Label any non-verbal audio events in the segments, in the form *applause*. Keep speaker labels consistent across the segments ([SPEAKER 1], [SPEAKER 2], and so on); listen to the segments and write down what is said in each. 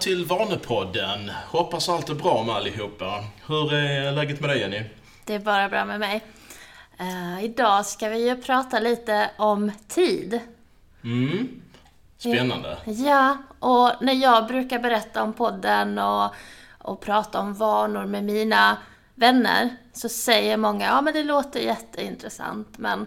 [SPEAKER 1] Till Vanepodden. Hoppas allt är bra med allihopa. Hur är läget med dig Jenny?
[SPEAKER 2] Det är bara bra med mig. Uh, idag ska vi ju prata lite om tid.
[SPEAKER 1] Mm. Spännande.
[SPEAKER 2] Ja, och när jag brukar berätta om podden och, och prata om vanor med mina vänner så säger många ja men det låter jätteintressant men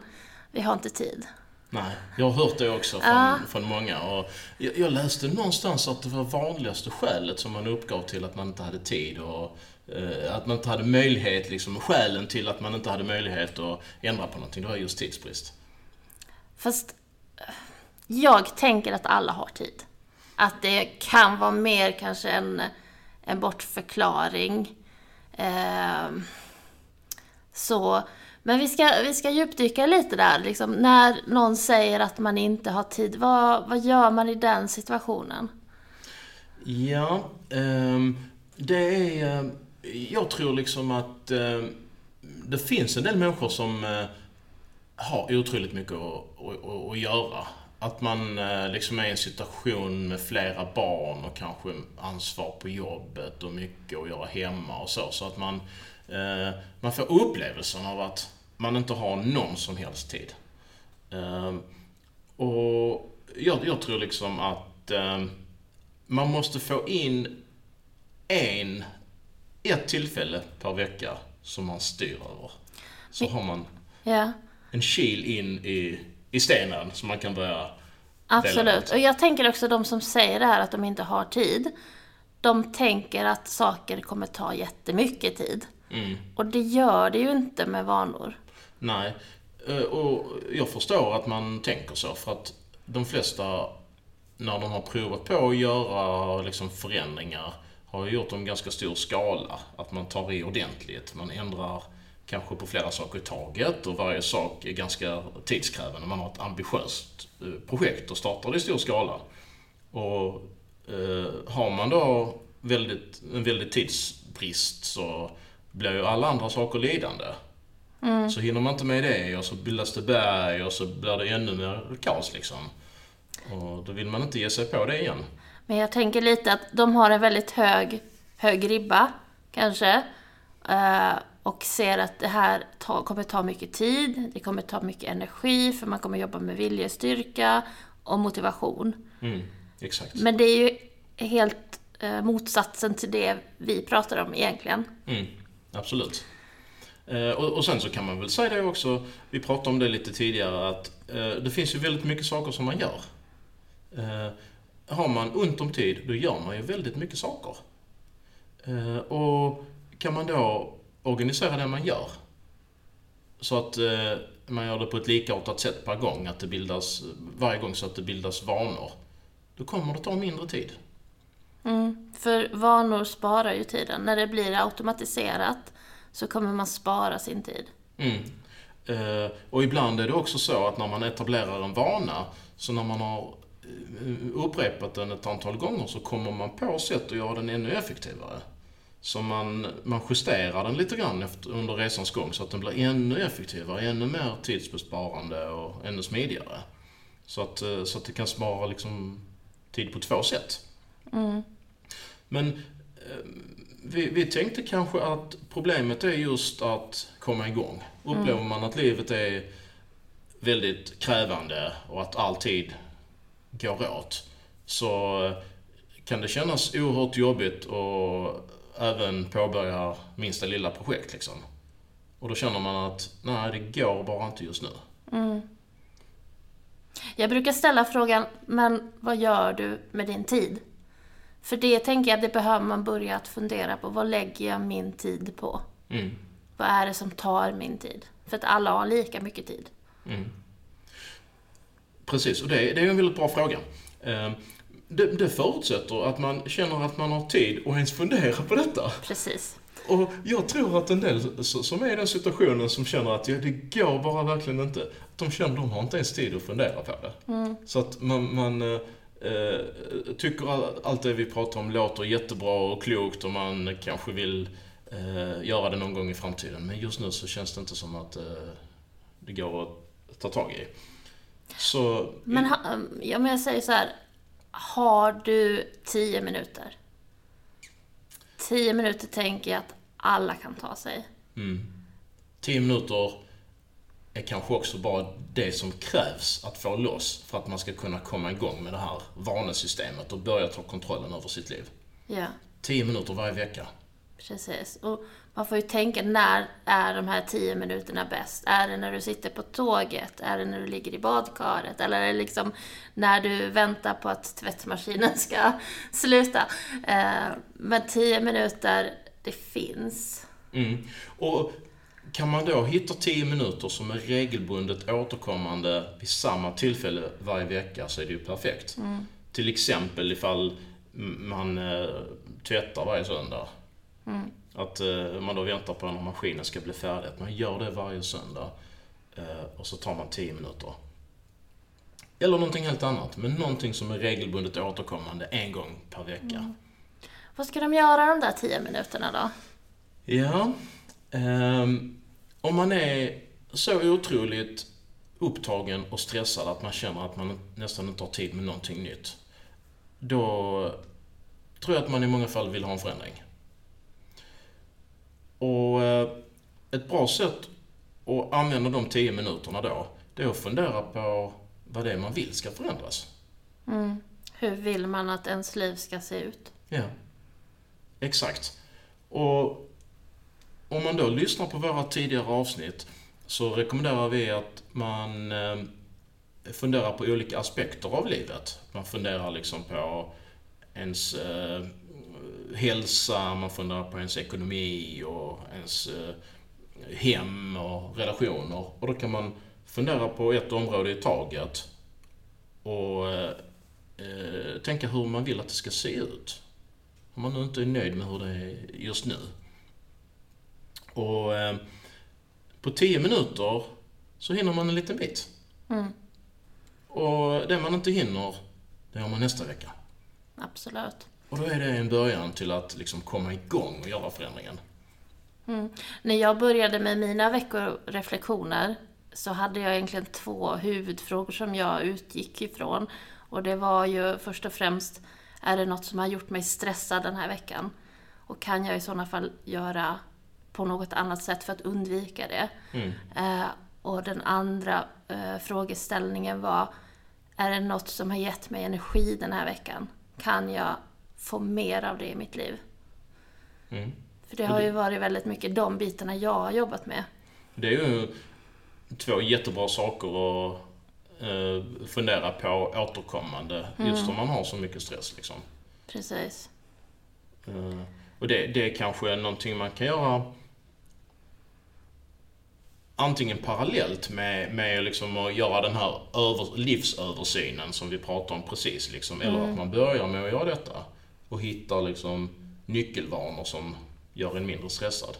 [SPEAKER 2] vi har inte tid.
[SPEAKER 1] Nej, jag har hört det också från, ja. från många. Och jag, jag, läste någonstans att det var vanligaste skälet som man uppgav till att man inte hade tid och eh, att man inte hade möjlighet, liksom skälen till att man inte hade möjlighet att ändra på någonting, det var just tidsbrist.
[SPEAKER 2] Fast jag tänker att alla har tid. Att det kan vara mer kanske en, en bortförklaring. Eh, så men vi ska, vi ska djupdyka lite där. Liksom, när någon säger att man inte har tid, vad, vad gör man i den situationen?
[SPEAKER 1] Ja, ehm, det är... Eh, jag tror liksom att ehm, det finns en del människor som eh, har otroligt mycket att, att, att göra. Att man eh, liksom är i en situation med flera barn och kanske ansvar på jobbet och mycket att göra hemma och så. Så att man man får upplevelsen av att man inte har någon som helst tid. Eh, och jag, jag tror liksom att eh, man måste få in en, ett tillfälle per vecka som man styr över. Så har man
[SPEAKER 2] ja.
[SPEAKER 1] en kil in i, i stenen som man kan börja
[SPEAKER 2] Absolut. Och jag tänker också de som säger det här att de inte har tid. De tänker att saker kommer ta jättemycket tid.
[SPEAKER 1] Mm.
[SPEAKER 2] Och det gör det ju inte med vanor.
[SPEAKER 1] Nej. Eh, och jag förstår att man tänker så, för att de flesta, när de har provat på att göra liksom förändringar, har gjort dem i ganska stor skala. Att man tar i ordentligt. Man ändrar kanske på flera saker i taget och varje sak är ganska tidskrävande. Man har ett ambitiöst eh, projekt och startar i stor skala. Och eh, har man då väldigt, en väldigt tidsbrist så blir ju alla andra saker lidande.
[SPEAKER 2] Mm.
[SPEAKER 1] Så hinner man inte med det och så bildas det berg och så blir det ännu mer kaos liksom. Och då vill man inte ge sig på det igen.
[SPEAKER 2] Men jag tänker lite att de har en väldigt hög, hög ribba, kanske. Uh, och ser att det här ta, kommer ta mycket tid, det kommer ta mycket energi, för man kommer jobba med viljestyrka och motivation.
[SPEAKER 1] Mm, exakt.
[SPEAKER 2] Men det är ju helt uh, motsatsen till det vi pratar om egentligen.
[SPEAKER 1] Mm. Absolut. Eh, och, och, sen så kan man väl säga det också, vi pratade om det lite tidigare, att eh, det finns ju väldigt mycket saker som man gör. Eh, har man ont om tid, då gör man ju väldigt mycket saker. Och kan man då organisera det man gör, så att man gör det på ett likartat sätt per gång, att det bildas, varje gång så att det bildas vanor, då kommer det ta mindre tid.
[SPEAKER 2] Mm, för vanor sparar ju tiden. När det blir automatiserat så kommer man spara sin tid.
[SPEAKER 1] Mm. Eh, och ibland är det också så att när man etablerar en vana, så när man har eh, upprepat den ett antal gånger så kommer man på sätt att göra den ännu effektivare. Så man, man justerar den lite grann efter, under resans gång så att den blir ännu effektivare, ännu mer tidsbesparande och ännu smidigare. Så att, eh, så att det kan spara liksom tid på två sätt.
[SPEAKER 2] Mm.
[SPEAKER 1] Men eh, vi, vi tänkte kanske att problemet är just att komma igång. Upplever mm. man att livet är väldigt krävande och att all tid går åt, så kan det kännas oerhört jobbigt och även påbörja minsta lilla projekt liksom. Och då känner man att, nej det går bara inte just nu.
[SPEAKER 2] Mm. Jag brukar ställa frågan, men vad gör du med din tid? För det tänker jag, det behöver man börja att fundera på. Vad lägger jag min tid på?
[SPEAKER 1] Mm.
[SPEAKER 2] Vad är det som tar min tid? För att alla har lika mycket tid.
[SPEAKER 1] Mm. Precis, och det, det är en väldigt bra fråga. Ehm, det, det förutsätter att man känner att man har tid och ens fundera på detta.
[SPEAKER 2] Precis.
[SPEAKER 1] Och jag tror att en del som är i den situationen som känner att ja, det går bara verkligen inte. De känner att de har inte ens tid att fundera på det.
[SPEAKER 2] Mm.
[SPEAKER 1] Så att man, man eh, tycker allt det vi pratar om låter jättebra och klokt och man kanske vill eh, göra det någon gång i framtiden. Men just nu så känns det inte som att eh, det går att ta tag i. Så...
[SPEAKER 2] Men om jag säger så här, har du tio minuter? Tio minuter tänker jag att alla kan ta sig.
[SPEAKER 1] Tio minuter är kanske också bara det som krävs att få loss för att man ska kunna komma igång med det här vanesystemet och börja ta kontrollen över sitt liv.
[SPEAKER 2] Ja,
[SPEAKER 1] Tio minuter varje vecka.
[SPEAKER 2] precis. Och man får ju tänka, när är de här tio minuterna bäst? Är det när du sitter på tåget? Är det när du ligger i badkaret? Eller är det liksom när du väntar på att tvättmaskinen ska *laughs* sluta? Eh, men tio minuter, det finns.
[SPEAKER 1] Mm. Och kan man då hitta 10 minuter som är regelbundet återkommande vid samma tillfälle varje vecka så är det ju perfekt. Till exempel ifall man eh, tvättar varje söndag. Att eh, man då väntar på när maskinen ska bli färdig. Att man gör det varje söndag. Eh, och så tar man 10 minuter. Eller någonting helt annat. Men någonting som är regelbundet återkommande en gång per vecka.
[SPEAKER 2] Vad ska de göra de där tio minuterna då?
[SPEAKER 1] Ja. ehm, om man är så otroligt upptagen och stressad att man känner att man nästan inte har tid med någonting nytt. Då tror jag att man i många fall vill ha en förändring. Och eh, ett bra sätt att använda de 10 minuterna då, det är att fundera på vad det är man vill ska förändras.
[SPEAKER 2] Hur vill man att ens liv ska se ut?
[SPEAKER 1] Ja, exakt. Och om man då lyssnar på våra tidigare avsnitt så rekommenderar vi att man eh, funderar på olika aspekter av livet. Man funderar liksom på ens eh, hälsa, man funderar på ens ekonomi och ens eh, hem och relationer. Och då kan man fundera på ett område i taget och eh, eh tänka hur man vill att det ska se ut. Om man nu inte är nöjd med hur det är just nu. Och eh, på 10 minuter så hinner man en liten bit. Och det man inte hinner, det har man nästa vecka.
[SPEAKER 2] Absolut.
[SPEAKER 1] Och då är det en början till att liksom komma igång och göra förändringen.
[SPEAKER 2] När jag började med mina veckoreflektioner så hade jag egentligen två huvudfrågor som jag utgick ifrån. Och det var ju först och främst, är det något som har gjort mig stressad den här veckan? Och kan jag i sådana fall göra på något annat sätt för att undvika det? Eh, och den andra eh, frågeställningen var, är det något som har gett mig energi den här veckan? Kan jag få mer av det i mitt liv?
[SPEAKER 1] Mm.
[SPEAKER 2] För det har ju varit väldigt mycket de bitarna jag har jobbat med.
[SPEAKER 1] Det är ju två jättebra saker att eh, fundera på återkommande, just om man har så mycket stress. Liksom.
[SPEAKER 2] Precis.
[SPEAKER 1] Och det, det är kanske någonting man kan göra antingen parallellt med, med liksom att göra den här över, livsöversynen som vi pratade om precis. Liksom, eller att man börjar med att göra detta och hittar liksom nyckelvanor som gör en mindre stressad.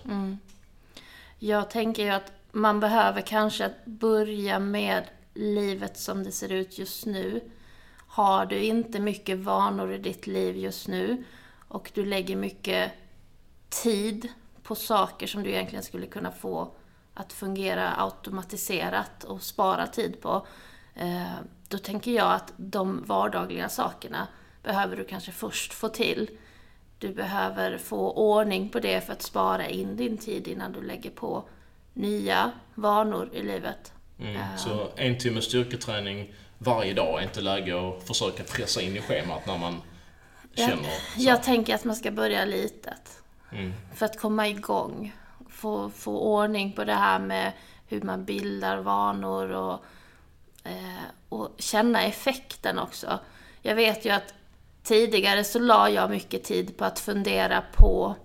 [SPEAKER 2] Jag tänker ju att man behöver kanske börja med livet som det ser ut just nu. Har du inte mycket vanor i ditt liv just nu och du lägger mycket tid på saker som du egentligen skulle kunna få att fungera automatiserat och spara tid på. eh, Då tänker jag att de vardagliga sakerna behöver du kanske först få till. Du behöver få ordning på det för att spara in din tid innan du lägger på nya vanor i livet.
[SPEAKER 1] Mm. Så en timme styrketräning varje dag är inte läge att försöka pressa in i schemat när man känner så.
[SPEAKER 2] Jag tänker att man ska börja litet.
[SPEAKER 1] Mm.
[SPEAKER 2] För att komma igång. Få, få ordning på det här med hur man bildar vanor och, eh, och känna effekten också. Jag vet ju att tidigare så la jag mycket tid på att fundera på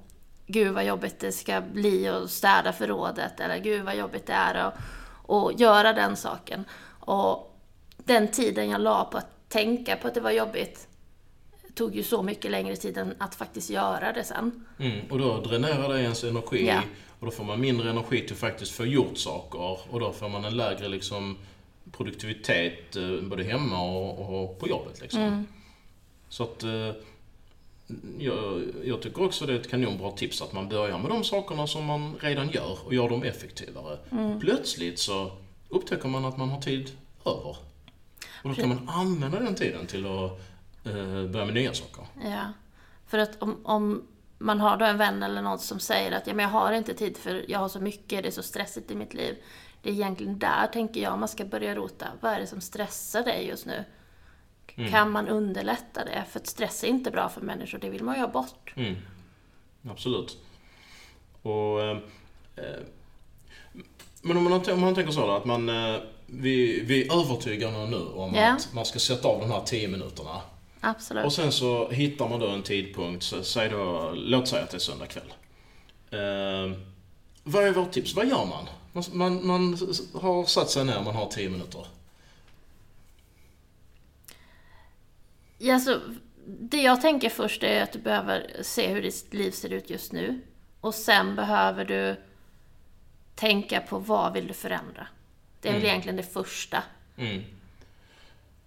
[SPEAKER 2] Gud vad jobbigt det ska bli att städa förrådet eller Gud vad jobbigt det är att, att göra den saken. Och den tiden jag la på att tänka på att det var jobbigt tog ju så mycket längre tid än att faktiskt göra det sen.
[SPEAKER 1] Mm. Och då dränerar det ens energi
[SPEAKER 2] Ja.
[SPEAKER 1] och då får man mindre energi till att faktiskt få gjort saker och då får man en lägre liksom, produktivitet eh, både hemma och, och på jobbet. Liksom. Så att eh, jag, jag tycker också det är ett kanonbra tips att man börjar med de sakerna som man redan gör och gör dem effektivare. Plötsligt så upptäcker man att man har tid över. Och då kan man använda den tiden till att börja med nya saker.
[SPEAKER 2] Ja. För att om, om man har då en vän eller någon som säger att ja, men jag har inte tid för jag har så mycket, det är så stressigt i mitt liv. Det är egentligen där, tänker jag, man ska börja rota. Vad är det som stressar dig just nu?
[SPEAKER 1] Mm.
[SPEAKER 2] Kan man underlätta det? För att stress är inte bra för människor, det vill man ju ha bort.
[SPEAKER 1] Mm. Absolut. Och, eh, eh, men om man, om man tänker så då, att man, eh, vi, vi är övertygade nu om
[SPEAKER 2] Ja.
[SPEAKER 1] att man ska sätta av de här 10 minuterna.
[SPEAKER 2] Absolut.
[SPEAKER 1] Och sen så hittar man då en tidpunkt, så, säg då, låt säga att det är söndag kväll. Eh, vad är vårt tips? Vad gör man? Man, man, man har satt sig ner, man har 10 minuter.
[SPEAKER 2] Ja, alltså, det jag tänker först är att du behöver se hur ditt liv ser ut just nu. Och sen behöver du tänka på vad vill du förändra. Det är väl
[SPEAKER 1] Mm.
[SPEAKER 2] egentligen det första.
[SPEAKER 1] Mm.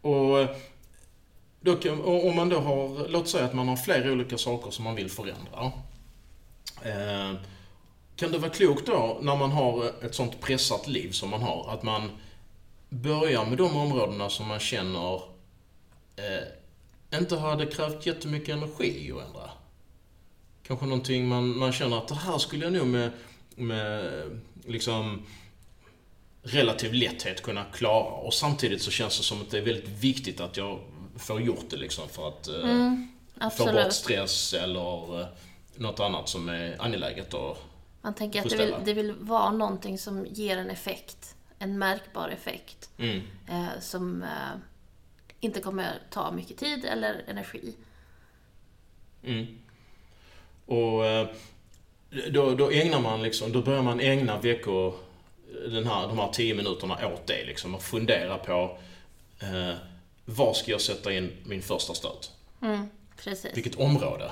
[SPEAKER 1] Och då kan, om man då har, låt säga att man har flera olika saker som man vill förändra. Eh, kan det vara klokt då, när man har ett sånt pressat liv som man har, att man börjar med de områdena som man känner eh, inte hade krävt jättemycket energi att ändra. Kanske någonting man, man känner att det här skulle jag nog med, med liksom relativ lätthet kunna klara. Och samtidigt så känns det som att det är väldigt viktigt att jag får gjort det liksom för att eh,
[SPEAKER 2] Mm,
[SPEAKER 1] få bort stress eller eh, något annat som är angeläget. Och,
[SPEAKER 2] Man tänker att det vill, det vill vara någonting som ger en effekt. En märkbar effekt.
[SPEAKER 1] mm,
[SPEAKER 2] Eh, som eh, inte kommer ta mycket tid eller energi.
[SPEAKER 1] mm. Och eh, då, då ägnar man liksom, då börjar man ägna veckor, den här, de här tio minuterna åt det liksom och fundera på eh, var ska jag sätta in min första stöt?
[SPEAKER 2] Mm, precis.
[SPEAKER 1] Vilket område?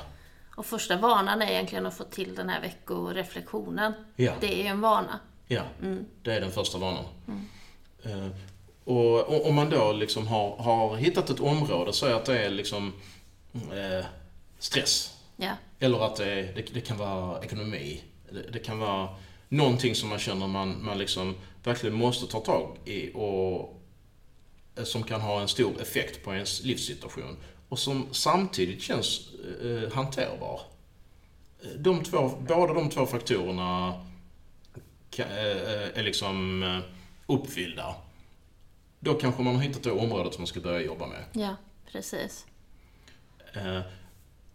[SPEAKER 2] Och första vanan är egentligen att få till den här veckoreflektionen.
[SPEAKER 1] Ja.
[SPEAKER 2] Det är ju en vana.
[SPEAKER 1] Ja, det är den första vanan. Eh, och om man då liksom har, har hittat ett område, säg att det är liksom eh, stress.
[SPEAKER 2] Ja.
[SPEAKER 1] Eller att det, det, det kan vara ekonomi. Det, det kan vara någonting som man känner man, man liksom verkligen måste ta tag i och som kan ha en stor effekt på ens livssituation. Och som samtidigt känns eh, hanterbar. Eh, De två, båda de två faktorerna eh, är liksom eh, uppfyllda. Då kanske man har hittat det området som man ska börja jobba med.
[SPEAKER 2] Ja, precis.
[SPEAKER 1] Eh,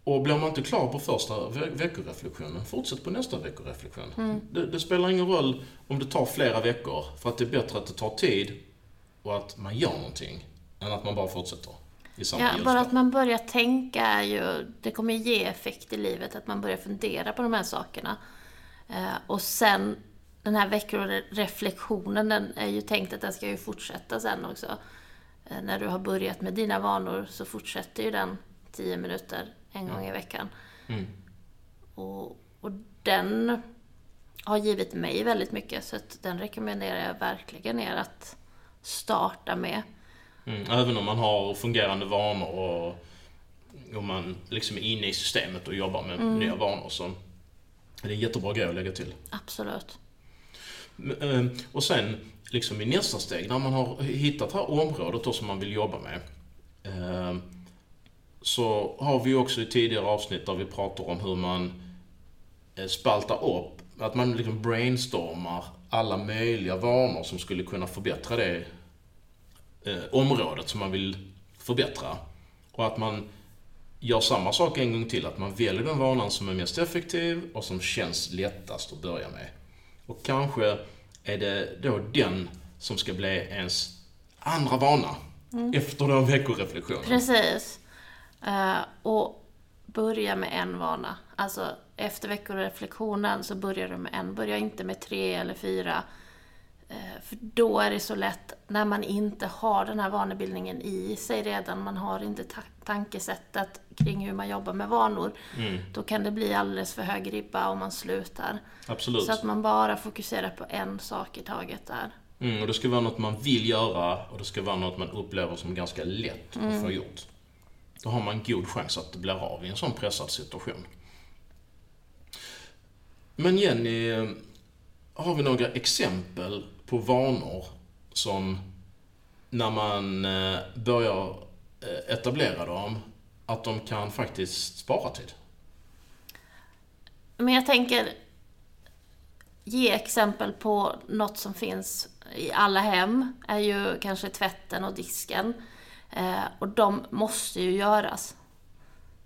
[SPEAKER 1] Och blir man inte klar på första ve- veckoreflektionen, fortsätt på nästa veckoreflektion. Det, det spelar ingen roll om det tar flera veckor, för att det är bättre att det tar tid och att man gör någonting, än att man bara fortsätter i samma
[SPEAKER 2] Ja, bara att man börjar tänka är ju, det kommer ge effekt i livet, att man börjar fundera på de här sakerna. Eh, och sen, den här veckoreflektionen, den är ju tänkt att den ska ju fortsätta sen också. Eh, när du har börjat med dina vanor så fortsätter ju den 10 minuter en gång i veckan.
[SPEAKER 1] Mm.
[SPEAKER 2] Och, och den har givit mig väldigt mycket, så att den rekommenderar jag verkligen er att starta med.
[SPEAKER 1] Mm, även om man har fungerande vanor och om man liksom är inne i systemet och jobbar med nya vanor så är det en jättebra grej att lägga till.
[SPEAKER 2] Absolut.
[SPEAKER 1] Men, eh, Och sen, liksom i nästa steg, när man har hittat det här området då som man vill jobba med. eh, Så har vi också i tidigare avsnitt där vi pratar om hur man eh, spaltar upp, att man liksom brainstormar alla möjliga vanor som skulle kunna förbättra det eh, området som man vill förbättra. Och att man gör samma sak en gång till, att man väljer den vanan som är mest effektiv och som känns lättast att börja med. Och kanske är det då den som ska bli ens andra vana efter den veckoreflektionen.
[SPEAKER 2] Precis. Eh, och börja med en vana. Alltså efter veckoreflektionen så börjar du med en. Börja inte med tre eller fyra. Eh, för då är det så lätt när man inte har den här vanebildningen i sig redan. Man har inte ta- tankesättet kring hur man jobbar med vanor.
[SPEAKER 1] Mm,
[SPEAKER 2] Då kan det bli alldeles för hög ribba om man slutar.
[SPEAKER 1] absolut.
[SPEAKER 2] Så att man bara fokuserar på en sak i taget där.
[SPEAKER 1] Mm, och det ska vara något man vill göra och det ska vara något man upplever som ganska lätt att få gjort. Då har man god chans att det blir av i en sån pressad situation. Men Jenny, har vi några exempel på vanor som när man eh, börjar eh, etablera dem att de kan faktiskt spara tid.
[SPEAKER 2] Men jag tänker ge exempel på något som finns i alla hem, är ju kanske tvätten och disken. Eh, och de måste ju göras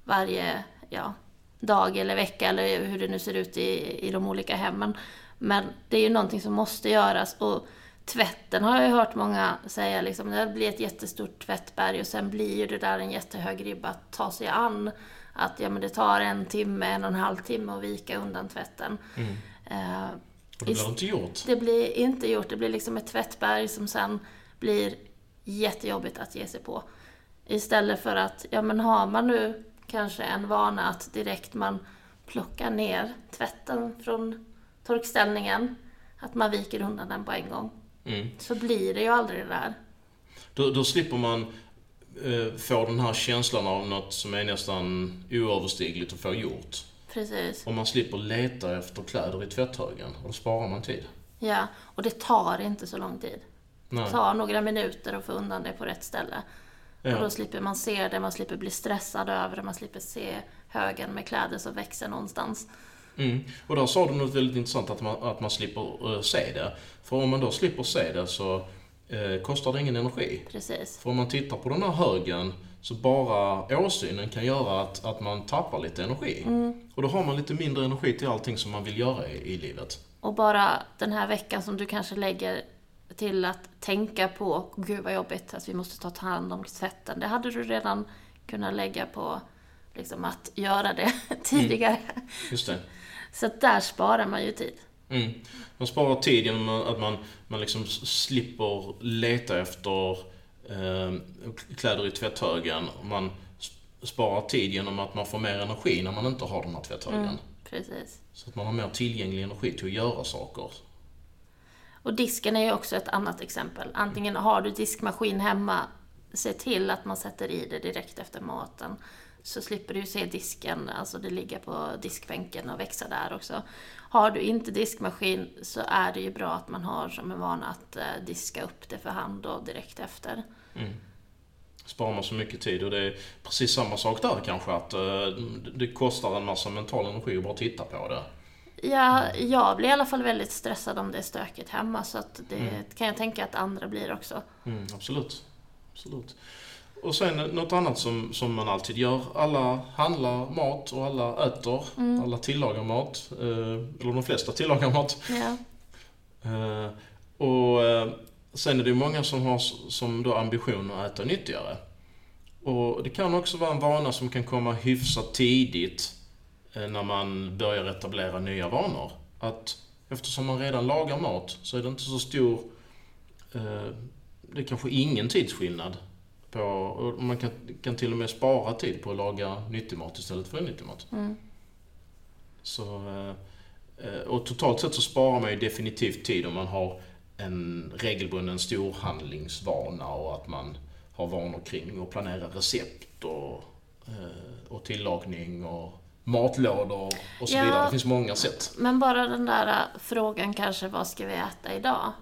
[SPEAKER 2] varje ja, dag eller vecka eller hur det nu ser ut i, i de olika hemmen. Men det är ju någonting som måste göras. Och tvätten har jag ju hört många säga, liksom, det blir ett jättestort tvättberg och sen blir ju det där en jättehög ribba att ta sig an. Att ja, men det tar en timme, en och en halv timme att vika undan tvätten.
[SPEAKER 1] Mm.
[SPEAKER 2] Eh,
[SPEAKER 1] Och det blir inte gjort.
[SPEAKER 2] det blir inte gjort. Det blir liksom ett tvättberg som sen blir jättejobbigt att ge sig på. Istället för att, ja men har man nu kanske en vana att direkt man plockar ner tvätten från torkställningen, att man viker undan den på en gång.
[SPEAKER 1] Mm.
[SPEAKER 2] Så blir det ju aldrig det där.
[SPEAKER 1] Då, då slipper man eh, få den här känslan av något som är nästan oöverstigligt att få gjort.
[SPEAKER 2] Precis.
[SPEAKER 1] Och man slipper leta efter kläder i tvätthögen. Och då sparar man tid.
[SPEAKER 2] Ja, och det tar inte så lång tid. Det
[SPEAKER 1] Nej.
[SPEAKER 2] tar några minuter att få undan det på rätt ställe. Och
[SPEAKER 1] Ja.
[SPEAKER 2] då slipper man se det, man slipper bli stressad över det, man slipper se högen med kläder som växer någonstans.
[SPEAKER 1] Mm. Och där sa du något väldigt intressant, att man, att man slipper eh, se det. För om man då slipper se det så eh, kostar det ingen energi.
[SPEAKER 2] Precis.
[SPEAKER 1] För om man tittar på den här högen så bara åsynen kan göra att, att man tappar lite energi.
[SPEAKER 2] Mm.
[SPEAKER 1] Och då har man lite mindre energi till allting som man vill göra i, i livet.
[SPEAKER 2] Och bara den här veckan som du kanske lägger till att tänka på, gud vad jobbigt att vi måste ta hand om tvätten. Det hade du redan kunnat lägga på liksom att göra det *laughs* tidigare.
[SPEAKER 1] Just det.
[SPEAKER 2] Så att där sparar man ju tid.
[SPEAKER 1] Mm. Man sparar tid genom att man, man liksom slipper leta efter eh, kläder i tvätthögen. Man sp- sparar tid genom att man får mer energi när man inte har den här tvätthögen.
[SPEAKER 2] Mm. Precis.
[SPEAKER 1] Så att man har mer tillgänglig energi till att göra saker.
[SPEAKER 2] Och disken är ju också ett annat exempel. Antingen har du diskmaskin hemma, se till att man sätter i det direkt efter maten. Så slipper du se disken, alltså det ligger på diskbänken och växa där också. Har du inte diskmaskin så är det ju bra att man har som en vana att eh, diska upp det för hand och direkt efter.
[SPEAKER 1] Mm. Sparar man så mycket tid och det är precis samma sak där kanske att eh, det kostar en massa mental energi att bara titta på det.
[SPEAKER 2] Ja, jag blir i alla fall väldigt stressad om det är stökigt hemma så att det
[SPEAKER 1] Mm.
[SPEAKER 2] kan jag tänka att andra blir också.
[SPEAKER 1] Mm, absolut. absolut. Och sen något annat som, som man alltid gör. Alla handlar mat och alla äter. Alla tillagar mat. Eh, eller de flesta tillagar mat.
[SPEAKER 2] Ja.
[SPEAKER 1] Eh, och eh, sen är det många som har som då ambition att äta nyttigare. Och det kan också vara en vana som kan komma hyfsat tidigt när man börjar etablera nya vanor. Att eftersom man redan lagar mat så är det inte så stor, eh, det är kanske ingen tidsskillnad. På, man kan, kan till och med spara tid på att laga nyttig mat istället för onyttig mat.
[SPEAKER 2] Mm.
[SPEAKER 1] Så, eh, eh, och totalt sett så sparar man ju definitivt tid om man har en regelbunden storhandlingsvana och att man har vanor kring att planera recept och, eh, och tillagning och matlådor och så
[SPEAKER 2] Ja.
[SPEAKER 1] vidare. Det finns många sätt.
[SPEAKER 2] Men bara den där äh, frågan kanske, vad ska vi äta idag?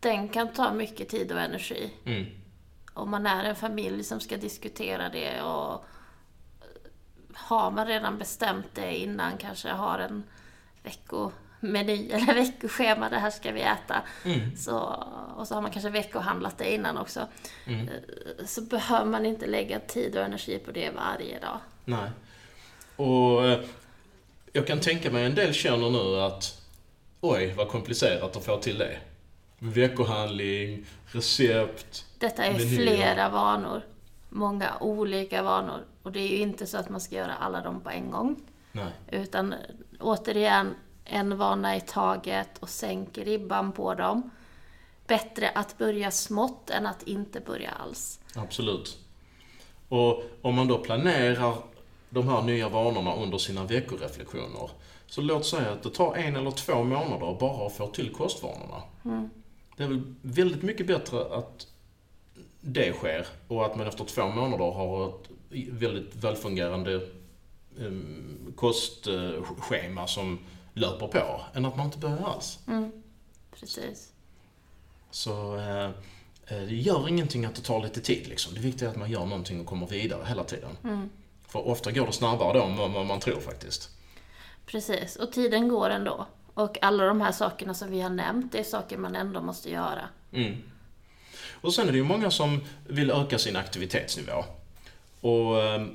[SPEAKER 2] Den kan ta mycket tid och energi.
[SPEAKER 1] Mm.
[SPEAKER 2] Om man är en familj som ska diskutera det och äh, har man redan bestämt det innan, kanske har en veckomeny *laughs* eller veckoschema, det här ska vi äta.
[SPEAKER 1] Mm.
[SPEAKER 2] Så, och så har man kanske veckohandlat det innan också.
[SPEAKER 1] Mm.
[SPEAKER 2] Eh, Så behöver man inte lägga tid och energi på det varje dag.
[SPEAKER 1] Nej. Och eh, jag kan tänka mig en del känner nu att oj, vad komplicerat att få till det. Veckohandling, recept.
[SPEAKER 2] Detta är
[SPEAKER 1] Menyer.
[SPEAKER 2] flera vanor. Många olika vanor. Och det är ju inte så att man ska göra alla dem på en gång.
[SPEAKER 1] Nej.
[SPEAKER 2] Utan återigen, en vana i taget och sänk ribban på dem. Bättre att börja smått än att inte börja alls.
[SPEAKER 1] Absolut. Och om man då planerar de här nya vanorna under sina veckoreflektioner. Så låt säga att det tar en eller två månader bara att få till kostvanorna. Det är väl väldigt mycket bättre att det sker och att man efter två månader har ett väldigt välfungerande um, kostschema som löper på, än att man inte börjar alls.
[SPEAKER 2] Mm. Precis.
[SPEAKER 1] Så eh, eh, det gör ingenting att det tar lite tid. Liksom. Det viktiga är att man gör någonting och kommer vidare hela tiden.
[SPEAKER 2] Mm.
[SPEAKER 1] För ofta går det snabbare då än vad man tror faktiskt.
[SPEAKER 2] Precis, och tiden går ändå. Och alla de här sakerna som vi har nämnt, det är saker man ändå måste göra.
[SPEAKER 1] Mm. Och sen är det ju många som vill öka sin aktivitetsnivå. Och eh,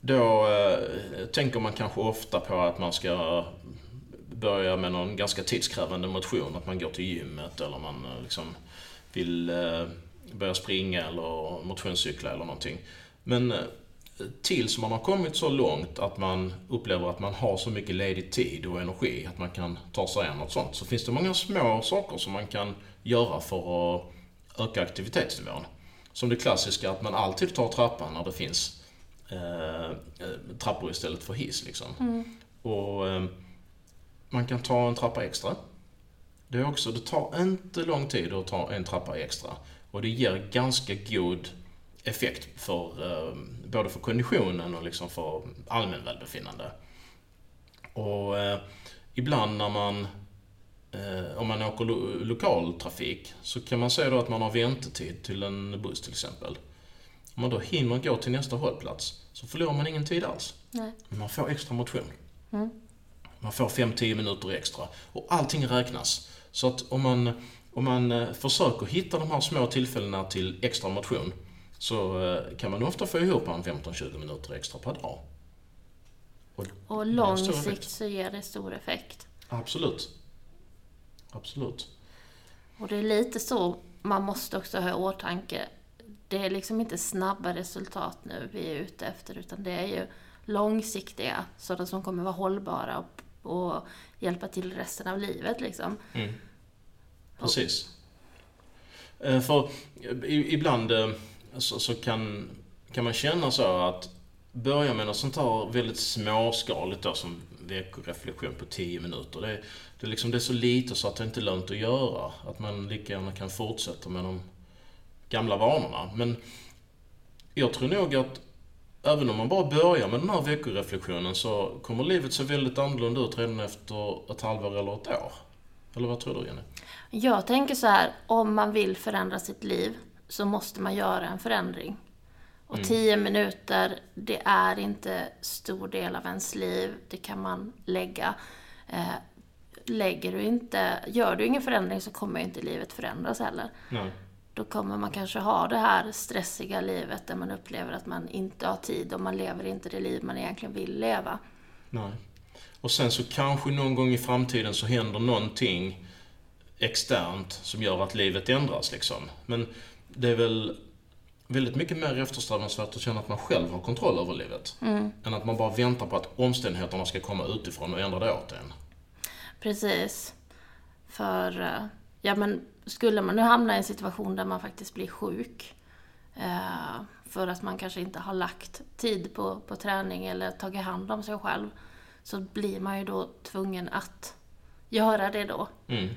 [SPEAKER 1] då eh, tänker man kanske ofta på att man ska börja med någon ganska tidskrävande motion. Att man går till gymmet eller man eh, liksom vill börja springa eller motionscykla eller någonting. Men tills man har kommit så långt att man upplever att man har så mycket ledig tid och energi att man kan ta sig an något sånt. Så finns det många små saker som man kan göra för att öka aktivitetsnivån. Som det klassiska att man alltid tar trappan när det finns eh, trappor istället för hiss. Liksom.
[SPEAKER 2] Mm.
[SPEAKER 1] Och eh, Man kan ta en trappa extra. Det, är också, det tar inte lång tid att ta en trappa extra. Och det ger ganska god effekt för eh, både för konditionen och liksom för allmän välbefinnande. Och eh, ibland när man eh, om man åker lo lokaltrafik så kan man säga då att man har väntetid till en buss till exempel. Om man då hinner gå till nästa hållplats så förlorar man ingen tid alls.
[SPEAKER 2] Nej.
[SPEAKER 1] Man får extra motion.
[SPEAKER 2] Mm.
[SPEAKER 1] Man får 5-10 minuter extra. Och allting räknas. Så att om man, om man eh, försöker hitta de här små tillfällena till extra motion så eh, kan man ofta få ihop en 15-20 minuter extra per dag.
[SPEAKER 2] Och, och lång sikt så ger det stor effekt.
[SPEAKER 1] Absolut. Absolut.
[SPEAKER 2] Och det är lite så man måste också ha i åtanke. Det är liksom inte snabba resultat nu vi är ute efter, utan det är ju långsiktiga, sådana som kommer vara hållbara och, och hjälpa till resten av livet. Liksom.
[SPEAKER 1] Mm. Precis. Eh, för ibland eh, så, så kan, kan man känna så att börja med något sånt här väldigt småskaligt då, som veckoreflektion på 10 minuter. Det, det, liksom, det är så lite så att det inte är lönt att göra. Att man lika gärna kan fortsätta med de gamla vanorna. Men jag tror nog att även om man bara börjar med den här veckoreflektionen så kommer livet se väldigt annorlunda ut redan efter ett halvår eller ett år. Eller vad tror du Jenny?
[SPEAKER 2] Jag tänker så här, om man vill förändra sitt liv så måste man göra en förändring. Och mm. tio minuter, det är inte stor del av ens liv. Det kan man lägga. Eh, lägger du inte, gör du ingen förändring så kommer inte livet förändras heller.
[SPEAKER 1] Nej.
[SPEAKER 2] Då kommer man kanske ha det här stressiga livet där man upplever att man inte har tid och man lever inte det liv man egentligen vill leva.
[SPEAKER 1] Nej. Och sen så kanske någon gång i framtiden så händer någonting externt som gör att livet ändras liksom. Men det är väl väldigt mycket mer eftersträvansvärt att känna att man själv har kontroll över livet.
[SPEAKER 2] Mm.
[SPEAKER 1] Än att man bara väntar på att omständigheterna ska komma utifrån och ändra det åt en.
[SPEAKER 2] Precis. För, eh, ja men skulle man nu hamna i en situation där man faktiskt blir sjuk eh, för att man kanske inte har lagt tid på, på träning eller tagit hand om sig själv så blir man ju då tvungen att göra det då.
[SPEAKER 1] Mm.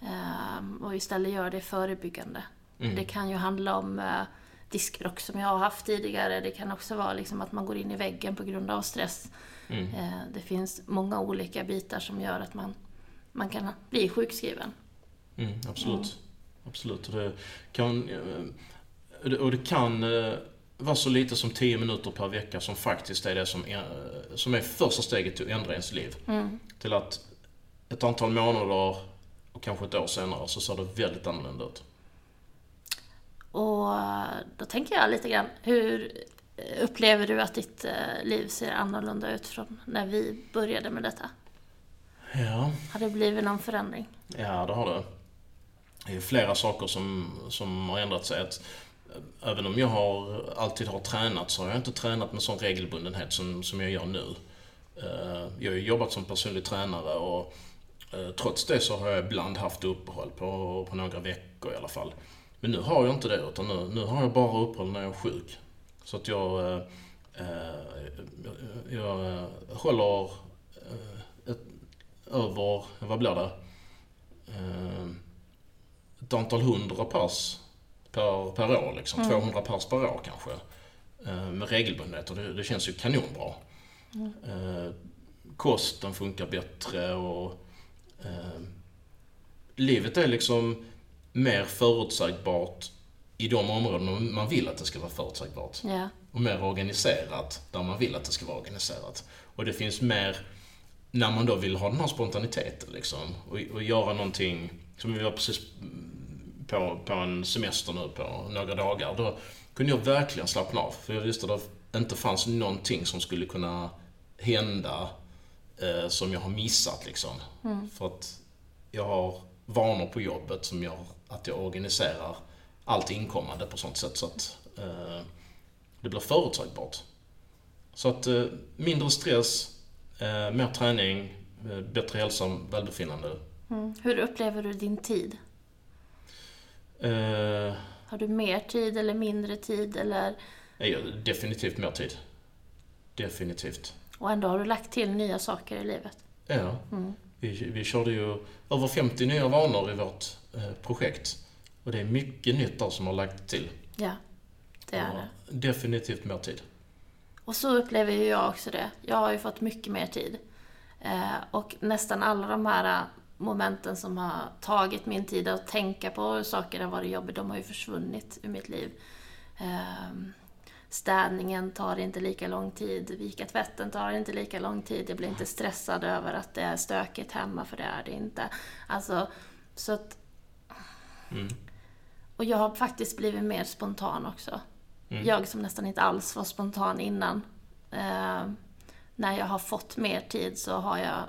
[SPEAKER 2] Eh, och istället göra det förebyggande.
[SPEAKER 1] Mm.
[SPEAKER 2] Det kan ju handla om diskbråck som jag har haft tidigare. Det kan också vara liksom att man går in i väggen på grund av stress.
[SPEAKER 1] Mm.
[SPEAKER 2] Det finns många olika bitar som gör att man, man kan bli sjukskriven.
[SPEAKER 1] Mm, absolut. Mm. Absolut. Det kan, eh, och det kan eh, vara så lite som 10 minuter per vecka som faktiskt är det som är, som är första steget till att ändra ens liv.
[SPEAKER 2] Mm.
[SPEAKER 1] Till att ett antal månader och kanske ett år senare så ser det väldigt annorlunda ut.
[SPEAKER 2] Och då tänker jag lite grann, hur upplever du att ditt eh, liv ser annorlunda ut från när vi började med detta?
[SPEAKER 1] Ja.
[SPEAKER 2] Har det blivit någon förändring?
[SPEAKER 1] Ja, det har det. Det är flera saker som, som har ändrat sig. Att, eh, även om jag har, alltid har tränat så har jag inte tränat med sån regelbundenhet som, som jag gör nu. Eh, jag har jobbat som personlig tränare och trots det så har jag ibland haft uppehåll på, på några veckor i alla fall. Men nu har jag inte det, utan nu, nu har jag bara uppehåll när jag är sjuk. Så att jag, eh, eh jag, jag håller eh, ett, över, vad blir det? Eh, ett antal hundra pass per, per år, liksom. Mm. 200 pass per år kanske. Eh, med regelbundenhet och det, det känns ju kanonbra.
[SPEAKER 2] Mm.
[SPEAKER 1] Eh, kosten funkar bättre och livet är liksom mer förutsägbart i de områden man vill att det ska vara förutsägbart.
[SPEAKER 2] Ja.
[SPEAKER 1] Och mer organiserat där man vill att det ska vara organiserat. Och det finns mer när man då vill ha den här spontaniteten liksom. Och, och göra någonting, som vi var precis på, på en semester nu på några dagar. Då kunde jag verkligen slappna av. För jag visste att det inte fanns någonting som skulle kunna hända eh, som jag har missat liksom.
[SPEAKER 2] Mm.
[SPEAKER 1] För att jag har vanor på jobbet som gör att jag organiserar allt inkommande på sånt sätt så att eh, det blir förutsägbart. Så att eh, mindre stress, eh, mer träning, eh, bättre hälsa, välbefinnande.
[SPEAKER 2] Mm. Hur upplever du din tid?
[SPEAKER 1] Eh,
[SPEAKER 2] Har du mer tid eller mindre tid? Eller...
[SPEAKER 1] definitivt mer tid. Definitivt.
[SPEAKER 2] Och ändå har du lagt till nya saker i livet.
[SPEAKER 1] Ja.
[SPEAKER 2] Mm.
[SPEAKER 1] Vi, vi körde ju över 50 nya vanor i vårt eh, projekt. Och det är mycket nytt där som har lagt till.
[SPEAKER 2] Ja, det är
[SPEAKER 1] Och
[SPEAKER 2] det.
[SPEAKER 1] Definitivt mer tid.
[SPEAKER 2] Och så upplever ju jag också det. Jag har ju fått mycket mer tid. Eh, och nästan alla de här eh, momenten som har tagit min tid att tänka på hur saker har varit jobbigt, de har ju försvunnit ur mitt liv. Städningen tar inte lika lång tid, vika tvätten tar inte lika lång tid, jag blir inte stressad över att det är stökigt hemma, för det är det inte. Alltså, så att...
[SPEAKER 1] Mm.
[SPEAKER 2] Och jag har faktiskt blivit mer spontan också.
[SPEAKER 1] Mm.
[SPEAKER 2] Jag som nästan inte alls var spontan innan. Eh, när jag har fått mer tid så har jag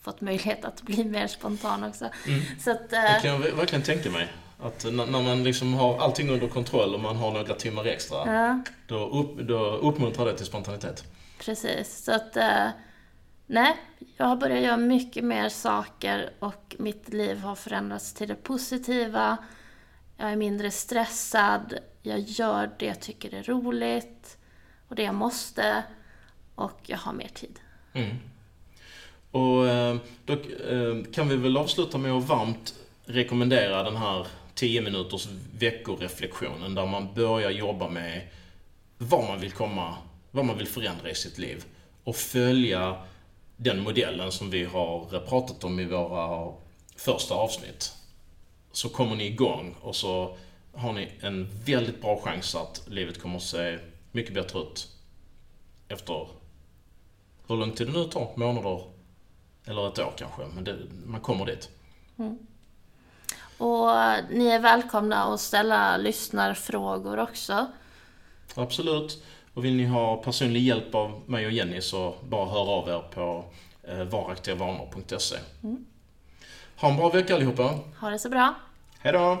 [SPEAKER 2] fått möjlighet att bli mer spontan också.
[SPEAKER 1] Mm.
[SPEAKER 2] Så att,
[SPEAKER 1] Det
[SPEAKER 2] eh,
[SPEAKER 1] kan jag ver- verkligen tänka mig. Att när man liksom har allting under kontroll och man har några timmar extra,
[SPEAKER 2] ja,
[SPEAKER 1] då, upp, då uppmuntrar det till spontanitet.
[SPEAKER 2] precis. Så att, eh, nej, jag har börjat göra mycket mer saker och mitt liv har förändrats till det positiva. Jag är mindre stressad, jag gör det jag tycker är roligt och det jag måste och jag har mer tid.
[SPEAKER 1] Mm. Och eh, då eh, kan vi väl avsluta med att varmt rekommendera den här 10 minuters veckoreflektionen där man börjar jobba med vad man vill komma, vad man vill förändra i sitt liv och följa den modellen som vi har pratat om i våra första avsnitt. Så kommer ni igång och så har ni en väldigt bra chans att livet kommer att se mycket bättre ut efter hur lång tid det nu tar, månader eller ett år kanske, men det, man kommer dit. Mm.
[SPEAKER 2] Och ni är välkomna att ställa lyssnarfrågor också.
[SPEAKER 1] Absolut. Och vill ni ha personlig hjälp av mig och Jenny så bara hör av er på eh, varaktigavanor.se. Ha en bra vecka allihopa.
[SPEAKER 2] Ha det så bra!
[SPEAKER 1] Hej då!